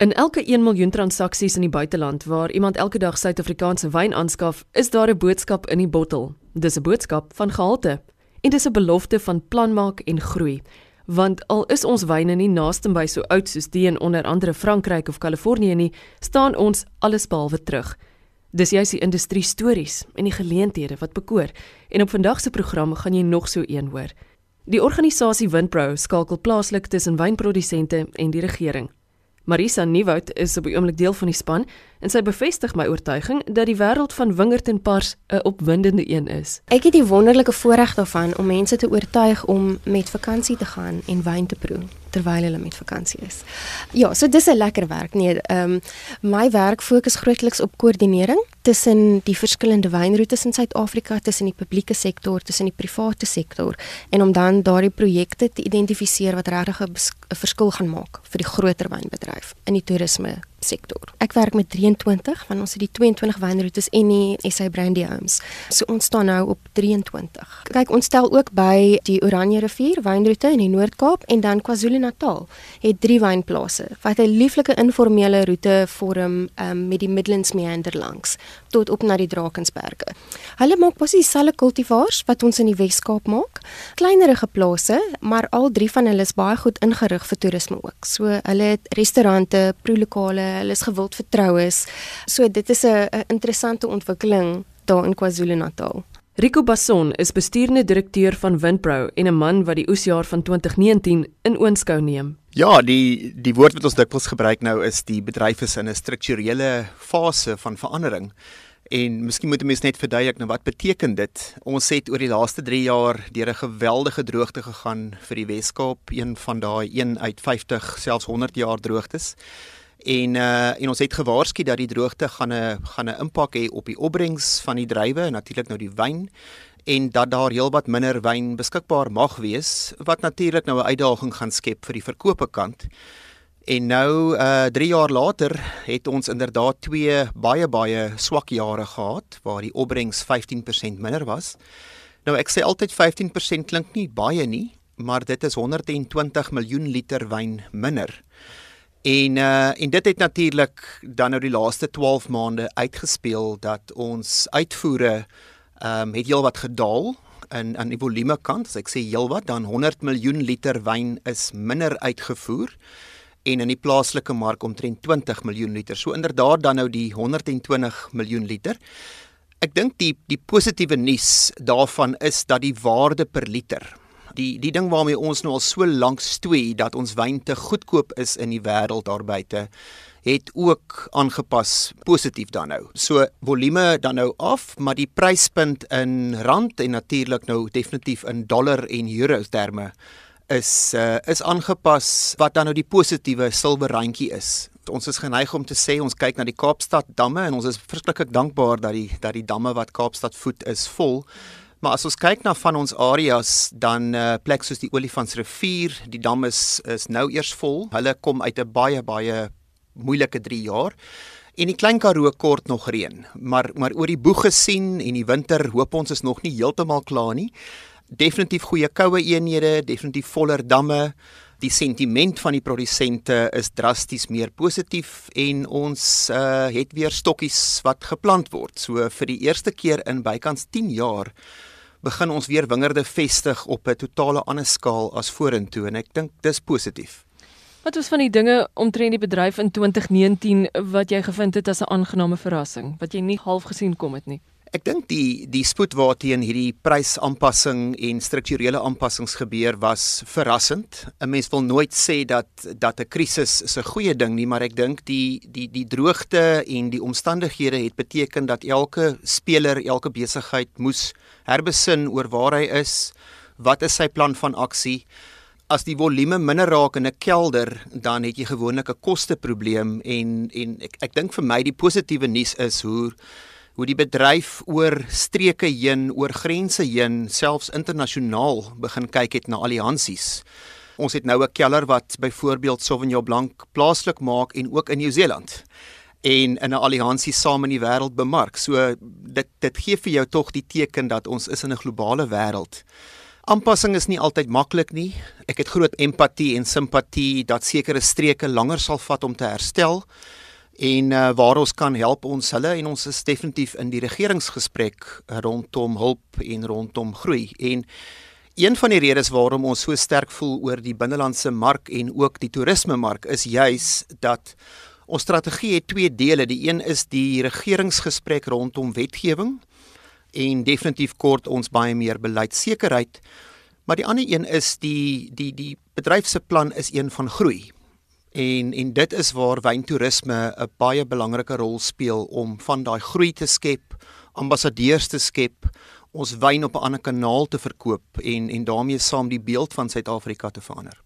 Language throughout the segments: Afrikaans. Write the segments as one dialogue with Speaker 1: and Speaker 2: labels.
Speaker 1: In elke 1 miljoen transaksies in die buiteland waar iemand elke dag Suid-Afrikaanse wyn aanskaf, is daar 'n boodskap in die bottel. Dis 'n boodskap van gehalte en dis 'n belofte van planmaak en groei. Want al is ons wyne nie naaste by so oud soos die in onder andere Frankryk of Kalifornië nie, staan ons alles behalwe terug. Dis juist die industrie stories en die geleenthede wat bekoor. En op vandag se program gaan jy nog so een hoor. Die organisasie Windpro skakel plaaslik tussen wynprodusente en die regering. Marisa Nieuwoud is op die oomblik deel van die span en sy bevestig my oortuiging dat die wêreld van wingerd en pars 'n opwindende een is.
Speaker 2: Ek het die wonderlike voorreg daarvan om mense te oortuig om met vakansie te gaan en wyn te proe terwyl hulle met vakansie is. Ja, so dis 'n lekker werk. Nee, ehm um, my werk fokus grootliks op koördinering tussen die verskillende wynroetes in Suid-Afrika, tussen die publieke sektor, tussen die private sektor en om dan daardie projekte te identifiseer wat regtig 'n verskil gaan maak vir die groter wynbedryf in die toerisme sektor. Ek werk met 23 van ons het die 22 wynroetes en die SA Brandy Homes. So ons staan nou op 23. Kyk, ons stel ook by die Oranje rivier wynroete in die Noord-Kaap en dan KwaZulu-Natal het drie wynplase wat 'n lieflike informele roete vorm um, met die Midlands meander langs tot op na die Drakensberge. Hulle maak basies dieselfde kultivars wat ons in die Wes-Kaap maak. Kleinerige plase, maar al drie van hulle is baie goed ingerig vir toerisme ook. So hulle het restaurante, proelokale hulle is gewild vertrou is. So dit is 'n interessante ontwikkeling daar in KwaZulu-Natal.
Speaker 1: Rico Basson is bestuurende direkteur van Windpro en 'n man wat die oesjaar van 2019 in oënskou neem.
Speaker 3: Ja, die die woord wat ons dikwels gebruik nou is die bedryf is in 'n strukturele fase van verandering. En miskien moet 'n mens net verduidelik nou wat beteken dit? Ons het oor die laaste 3 jaar deur 'n geweldige droogte gegaan vir die Wes-Kaap, een van daai 1 uit 50 selfs 100 jaar droogtes. En uh en ons het gewaarsku dat die droogte gaan 'n gaan 'n impak hê op die opbrengs van die druiwe en natuurlik nou die wyn en dat daar heelwat minder wyn beskikbaar mag wees wat natuurlik nou 'n uitdaging gaan skep vir die verkope kant. En nou uh 3 jaar later het ons inderdaad twee baie baie swak jare gehad waar die opbrengs 15% minder was. Nou ek sê altyd 15% klink nie baie nie, maar dit is 120 miljoen liter wyn minder. En uh en dit het natuurlik dan nou die laaste 12 maande uitgespeel dat ons uitvoere ehm um, het heelwat gedaal in aan die volume kant. As ek sê heelwat, dan 100 miljoen liter wyn is minder uitgevoer en in die plaaslike mark omtrent 20 miljoen liter. So inderdaad dan nou die 120 miljoen liter. Ek dink die die positiewe nuus daarvan is dat die waarde per liter die die ding waarmee ons nou al so lank stoei dat ons wyn te goedkoop is in die wêreld daar buite het ook aangepas positief dan nou. So volume dan nou af, maar die pryspunt in rand en natuurlik nou definitief in dollar en euro terme is uh, is aangepas wat dan nou die positiewe silwer randjie is. Ons is geneig om te sê ons kyk na die Kaapstad damme en ons is verskriklik dankbaar dat die dat die damme wat Kaapstad voed is vol. Maar as ons kyk na van ons areas dan uh, plek soos die Olifantsrivier, die dam is is nou eers vol. Hulle kom uit 'n baie baie moeilike 3 jaar. En die Klein Karoo kort nog reën, maar maar oor die boeg gesien en die winter hoop ons is nog nie heeltemal klaar nie. Definitief goeie koue eenhede, definitief voller damme. Die sentiment van die produsente is drasties meer positief en ons uh, het weer stokkies wat geplant word. So vir die eerste keer in bykans 10 jaar begin ons weer wingerde vestig op 'n totale ander skaal as vorentoe en ek dink dis positief.
Speaker 1: Wat was van die dinge omtrent die bedryf in 2019 wat jy gevind het as 'n aangename verrassing wat jy nie half gesien kom het nie?
Speaker 3: Ek dink die die spoed waarteen hierdie prysaanpassing en strukturele aanpassings gebeur was verrassend. 'n Mens wil nooit sê dat dat 'n krisis is 'n goeie ding nie, maar ek dink die die die droogte en die omstandighede het beteken dat elke speler, elke besigheid moes herbesin oor waar hy is, wat is sy plan van aksie? As die volume minder raak in 'n kelder, dan het jy gewoonlik 'n kosteprobleem en en ek ek dink vir my die positiewe nuus is hoe hoe die bedryf oor streke heen, oor grense heen, selfs internasionaal begin kyk het na alliansies. Ons het nou 'n keller wat byvoorbeeld Sauvignon Blanc plaaslik maak en ook in Nieu-Seeland en in 'n alliansie saam in die wêreld bemark. So dit dit gee vir jou tog die teken dat ons is in 'n globale wêreld. Aanpassing is nie altyd maklik nie. Ek het groot empatie en simpatie dat sekere streke langer sal vat om te herstel en uh, waar ons kan help ons hulle en ons is definitief in die regeringsgesprek rondom hulp en rondom groei en een van die redes waarom ons so sterk voel oor die binnelandse mark en ook die toerisme mark is juis dat ons strategie het twee dele. Die een is die regeringsgesprek rondom wetgewing en definitief kort ons baie meer beleidsekerheid maar die ander een is die die die bedryf se plan is een van groei. En en dit is waar wyntoerisme 'n baie belangrike rol speel om van daai groei te skep, ambassadeurs te skep, ons wyn op 'n ander kanaal te verkoop en en daarmee saam die beeld van Suid-Afrika te verander.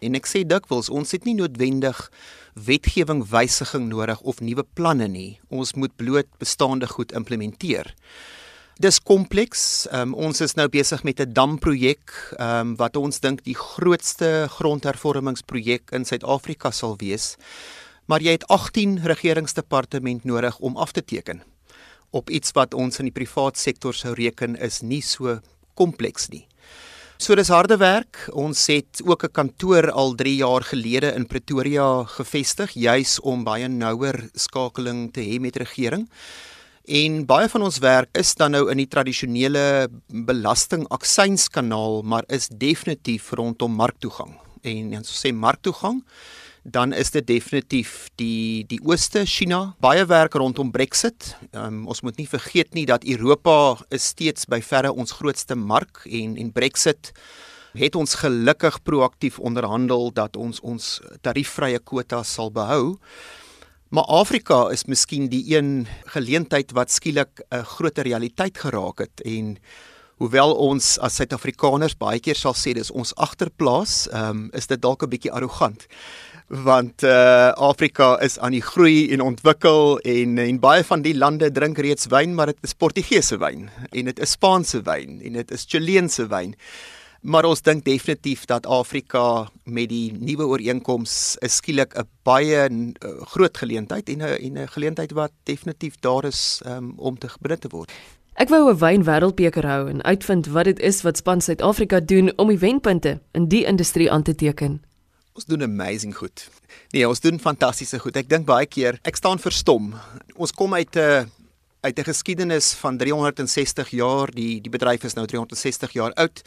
Speaker 3: En ek sê dikwels, ons het nie noodwendig wetgewing wysiging nodig of nuwe planne nie. Ons moet bloot bestaande goed implementeer. Dis kompleks. Um, ons is nou besig met 'n damprojek um, wat ons dink die grootste grondhervormingsprojek in Suid-Afrika sal wees. Maar jy het 18 regeringsdepartement nodig om af te teken op iets wat ons in die privaat sektor sou reken is nie so kompleks nie. So dis harde werk. Ons het ook 'n kantoor al 3 jaar gelede in Pretoria gevestig juis om baie nouer skakeling te hê met regering. En baie van ons werk is dan nou in die tradisionele belastingaksynskanaal, maar is definitief rondom marktoegang. En ons sê marktoegang, dan is dit definitief die die ooste China, baie werk rondom Brexit. Um, ons moet nie vergeet nie dat Europa is steeds by verre ons grootste mark en en Brexit het ons gelukkig proaktief onderhandel dat ons ons tariefvrye kwota sal behou. Maar Afrika is miskien die een geleentheid wat skielik 'n groter realiteit geraak het en hoewel ons as Suid-Afrikaners baie keer sal sê dis ons agterplaas, um, is dit dalk 'n bietjie arrogant. Want uh Afrika is aan die groei en ontwikkel en en baie van die lande drink reeds wyn, maar dit is Portugese wyn en dit is Spaanse wyn en dit is Chileense wyn. Maar ons dink definitief dat Afrika met die nuwe ooreenkoms is skielik 'n baie uh, groot geleentheid en 'n en 'n geleentheid wat definitief daar is um, om te benut te word.
Speaker 1: Ek wou 'n wyn wêreldbeker hou en uitvind wat dit is wat span Suid-Afrika doen om die wenpunte in die industrie aan te teken.
Speaker 3: Ons doen amazing goed. Nee, ons doen fantastiese goed. Ek dink baie keer ek staan verstom. Ons kom uit 'n uit 'n geskiedenis van 360 jaar. Die die bedryf is nou 360 jaar oud.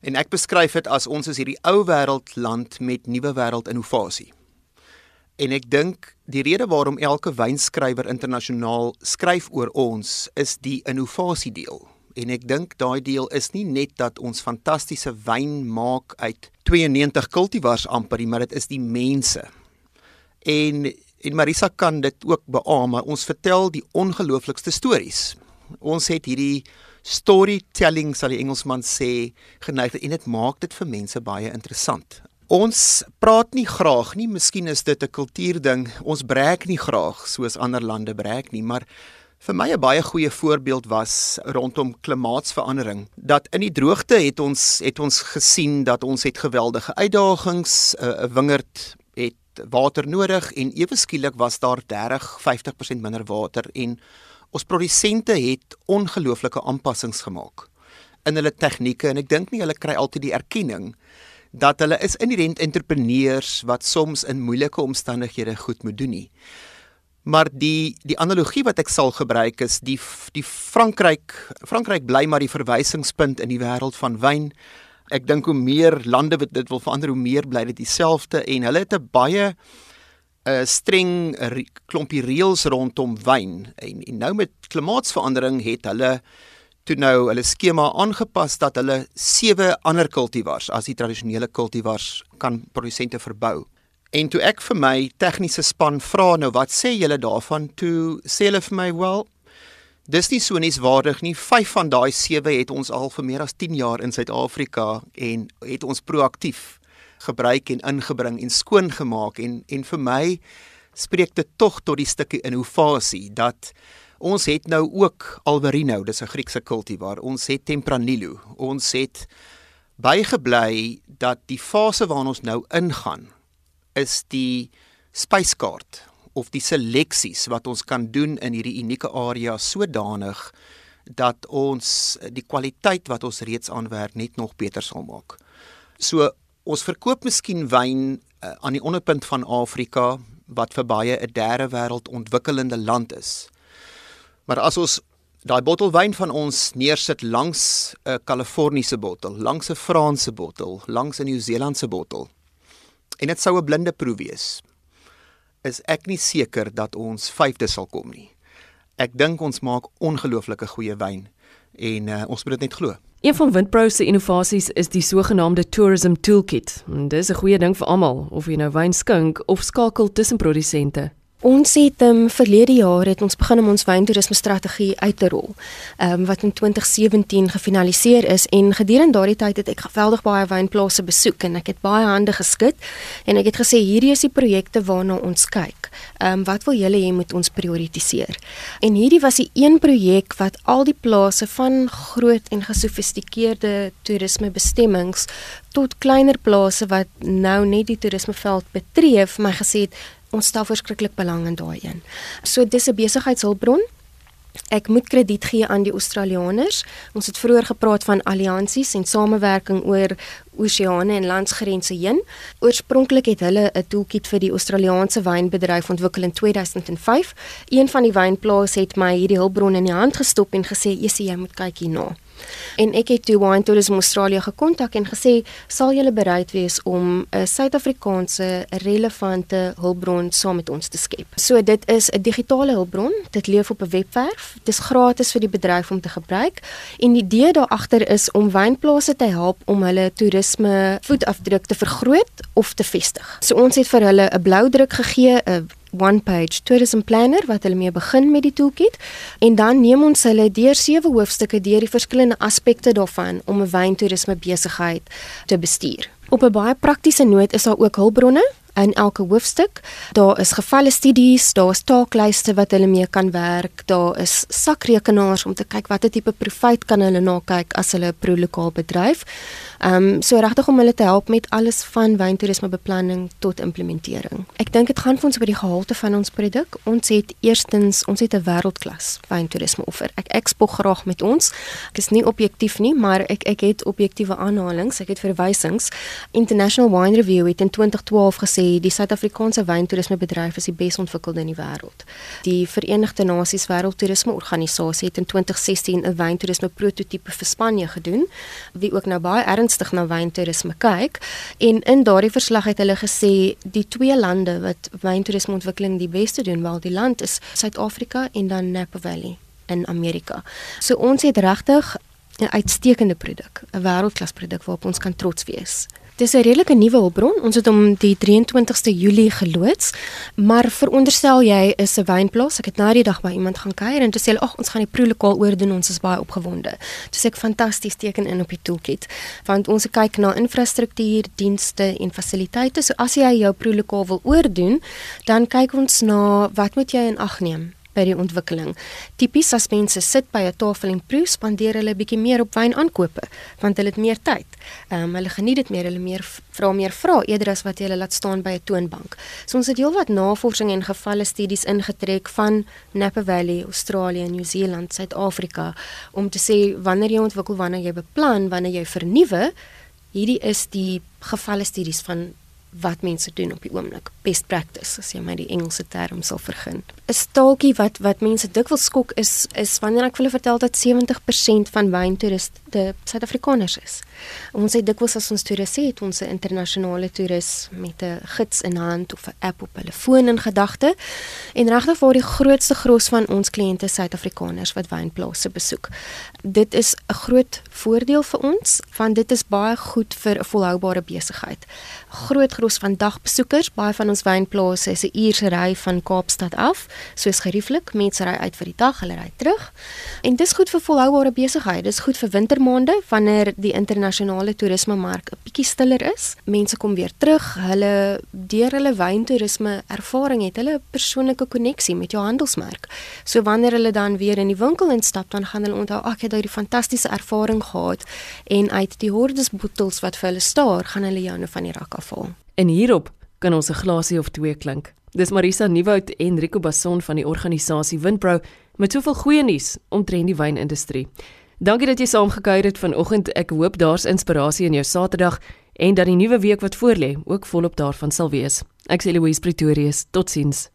Speaker 3: En ek beskryf dit as ons is hierdie ou wêreld land met nuwe wêreld innovasie. En ek dink die rede waarom elke wynskrywer internasionaal skryf oor ons is die innovasie deel. En ek dink daai deel is nie net dat ons fantastiese wyn maak uit 92 kultivars amper, maar dit is die mense. En en Marisa kan dit ook beamoen, maar ons vertel die ongelooflikste stories. Ons het hierdie storytelling sal die Engelsman sê geneig en dit maak dit vir mense baie interessant. Ons praat nie graag nie, miskien is dit 'n kultuurding. Ons breek nie graag soos ander lande breek nie, maar vir my 'n baie goeie voorbeeld was rondom klimaatsverandering. Dat in die droogte het ons het ons gesien dat ons het geweldige uitdagings, 'n wingerd het water nodig en ewe skielik was daar 30-50% minder water en Ons produsente het ongelooflike aanpassings gemaak in hulle tegnieke en ek dink nie hulle kry altyd die erkenning dat hulle is inherent entrepreneurs wat soms in moeilike omstandighede goed moet doen nie. Maar die die analogie wat ek sal gebruik is die die Frankryk Frankryk bly maar die verwysingspunt in die wêreld van wyn. Ek dink hoe meer lande wat dit wil verander hoe meer bly dit dieselfde en hulle het 'n baie 'n streng klompie reëls rondom wyn en, en nou met klimaatsverandering het hulle toe nou hulle skema aangepas dat hulle sewe ander kultivars as die tradisionele kultivars kan produsente verbou. En toe ek vir my tegniese span vra nou wat sê julle daarvan toe sê hulle vir my wel dis nie so nuuswaardig nie. 5 van daai sewe het ons al vir meer as 10 jaar in Suid-Afrika en het ons proaktief gebruik en ingebring en skoon gemaak en en vir my spreek dit tog tot die stukkie innovasie dat ons het nou ook Albarino, dis 'n Griekse kultivar. Ons het Tempranillo. Ons het bygebly dat die fase waarin ons nou ingaan is die spyskaart of die seleksies wat ons kan doen in hierdie unieke area sodanig dat ons die kwaliteit wat ons reeds aanwerk net nog beter sal maak. So ons verkoop miskien wyn uh, aan die onderpunt van Afrika wat vir baie 'n derde wêreld ontwikkelende land is. Maar as ons daai bottel wyn van ons neersit langs 'n Kaliforniese bottel, langs 'n Franse bottel, langs 'n Nieu-Seelandse bottel en dit sou 'n blinde proe wees, is ek nie seker dat ons vyfde sal kom nie. Ek dink ons maak ongelooflike goeie wyn en uh, ons moet dit net glo.
Speaker 1: Een van Windpro se innovasies is die sogenaamde Tourism Toolkit. En dis 'n goeie ding vir almal, of jy nou wyn skink of skakel tussen produsente.
Speaker 2: Ons het um, verlede jaar het ons begin om ons wyntoerisme strategie uit te rol. Ehm um, wat in 2017 gefinaliseer is en gedurende daardie tyd het ek geweldig baie wynplase besoek en ek het baie hande geskud en ek het gesê hierdie is die projekte waarna ons kyk. Ehm um, wat wil julle hê moet ons prioritiseer? En hierdie was die een projek wat al die plase van groot en gesofistikeerde toerisme bestemmings tot kleiner plase wat nou net die toerismeveld betref, my gesê het ons stel verskriklik belang in daai een. So dis 'n besigheidshulpbron. Ek moet krediet gee aan die Australiërs. Ons het vroeër gepraat van alliansies en samewerking oor oseane en landsgrense heen. Oorspronklik het hulle 'n toolkit vir die Australiese wynbedryf ontwikkel in 2005. Een van die wynplase het my hierdie hulpbron in die hand gestop en gesê: "Jessie, jy moet kyk hierna." En ek het toe Wine Tourism Australia gekontak en gesê, "Sal julle bereid wees om 'n Suid-Afrikaanse relevante hulpbron saam met ons te skep?" So dit is 'n digitale hulpbron. Dit leef op 'n webwerf. Dit is gratis vir die bedryf om te gebruik. En die idee daar agter is om wynplase te help om hulle toerisme voetafdruk te vergroot of te vestig. So ons het vir hulle 'n blou druk gegee, 'n one page tourism planner wat hulle mee begin met die toolkit en dan neem ons hulle deur sewe hoofstukke deur die verskillende aspekte daarvan om 'n wyntoerisme besigheid te bestuur. Op 'n baie praktiese noot is daar ook hulpbronne in elke hoofstuk. Daar is gevalle studies, daar is taaklyste wat hulle mee kan werk, daar is sakrekenaars om te kyk watter tipe profit kan hulle na kyk as hulle 'n pro-lokaal bedryf. Ehm um, so regtig om hulle te help met alles van wyntoerisme beplanning tot implementering. Ek dink dit gaan vir ons oor die gehalte van ons produk. Ons het eerstens ons het 'n wêreldklas wyntoerisme offer. Ek ekspog graag met ons. Ek is nie objektief nie, maar ek ek het objektiewe aanhalings, ek het verwysings. International Wine Review het in 2012 gesê die Suid-Afrikaanse wyntoerisme bedryf is die bes ontwikkelde in die wêreld. Die Verenigde Nasies Wêreldtoerisme Organisasie het in 2016 'n wyntoerisme prototipe vir Spanje gedoen, wie ook nou baie erns ernstig na wyntoerisme kyk en in daardie verslag het hulle gesê die twee lande wat wyntoerisme ontwikkeling die beste doen, wel die land is Suid-Afrika en dan Napa Valley in Amerika. So ons het regtig 'n uitstekende produk, 'n wêreldklas produk waarop ons kan trots wees. Dis 'n redelike nuwe hulpbron. Ons het hom die 23ste Julie geloods. Maar veronderstel jy is 'n wynplaas. Ek het nou die dag by iemand gaan kuier en toe sê hulle, "Ag, ons gaan die proelokaal oordoen. Ons is baie opgewonde." Dis ek fantasties teken in op die toolkit. Want ons kyk na infrastruktuur, dienste en fasiliteite. So as jy jou proelokaal wil oordoen, dan kyk ons na wat moet jy in ag neem? By die ontwikkeling. Tipies as mense sit by 'n tafel en proe, spandeer hulle bietjie meer op wyn aankope, want hulle het meer tyd. Ehm um, hulle geniet dit meer, hulle meer vra meer vra eerder as wat jy hulle laat staan by 'n toonbank. So ons het heelwat navorsing en gevalle studies ingetrek van Napa Valley, Australië, Nieu-Seeland, Suid-Afrika om te sê wanneer jy ontwikkel, wanneer jy beplan, wanneer jy vernuwe, hierdie is die gevalle studies van wat mense doen op die oomblik. Best practice as jy my die Engelse term sal vergun. 'n Staaltjie wat wat mense dikwels skok is is wanneer ek hulle vertel dat 70% van wyntoeriste Suid-Afrikaners is. Ons het dikwels as ons toeriste het ons 'n internasionale toerist met 'n gids in hand of 'n app op hulle foon in gedagte. En regtig waar die grootste gros van ons kliënte Suid-Afrikaners wat wynplase besoek. Dit is 'n groot voordeel vir ons want dit is baie goed vir 'n volhoubare besigheid. Groot gros van dagbesoekers, baie van ons wynplase is 'n uur se ry van Kaapstad af, soos gerieflik, mense ry uit vir die dag, hulle ry terug. En dis goed vir volhoubare besigheid. Dis goed vir wintermaande wanneer die internasionale toerismemark 'n bietjie stiller is. Mense kom weer terug. Hulle deur hulle wyntoerisme ervaring het hulle 'n persoonlike koneksie met jou handelsmerk. So wanneer hulle dan weer in die winkel instap, dan gaan hulle onthou, "Ag, ek het daai fantastiese ervaring gehad." En uit die hordes bottels wat vir hulle staar, gaan hulle jou nou van die rak afhaal.
Speaker 1: En hierop kan ons 'n glasie of twee klink. Dis Marisa Nieuwoud en Rico Basson van die organisasie Winpro met soveel goeie nuus omtrent die wynindustrie. Dankie dat jy saamgekuier het vanoggend. Ek hoop daar's inspirasie in jou Saterdag en dat die nuwe week wat voorlê ook volop daarvan sal wees. Ek sê Louise Pretorius. Totsiens.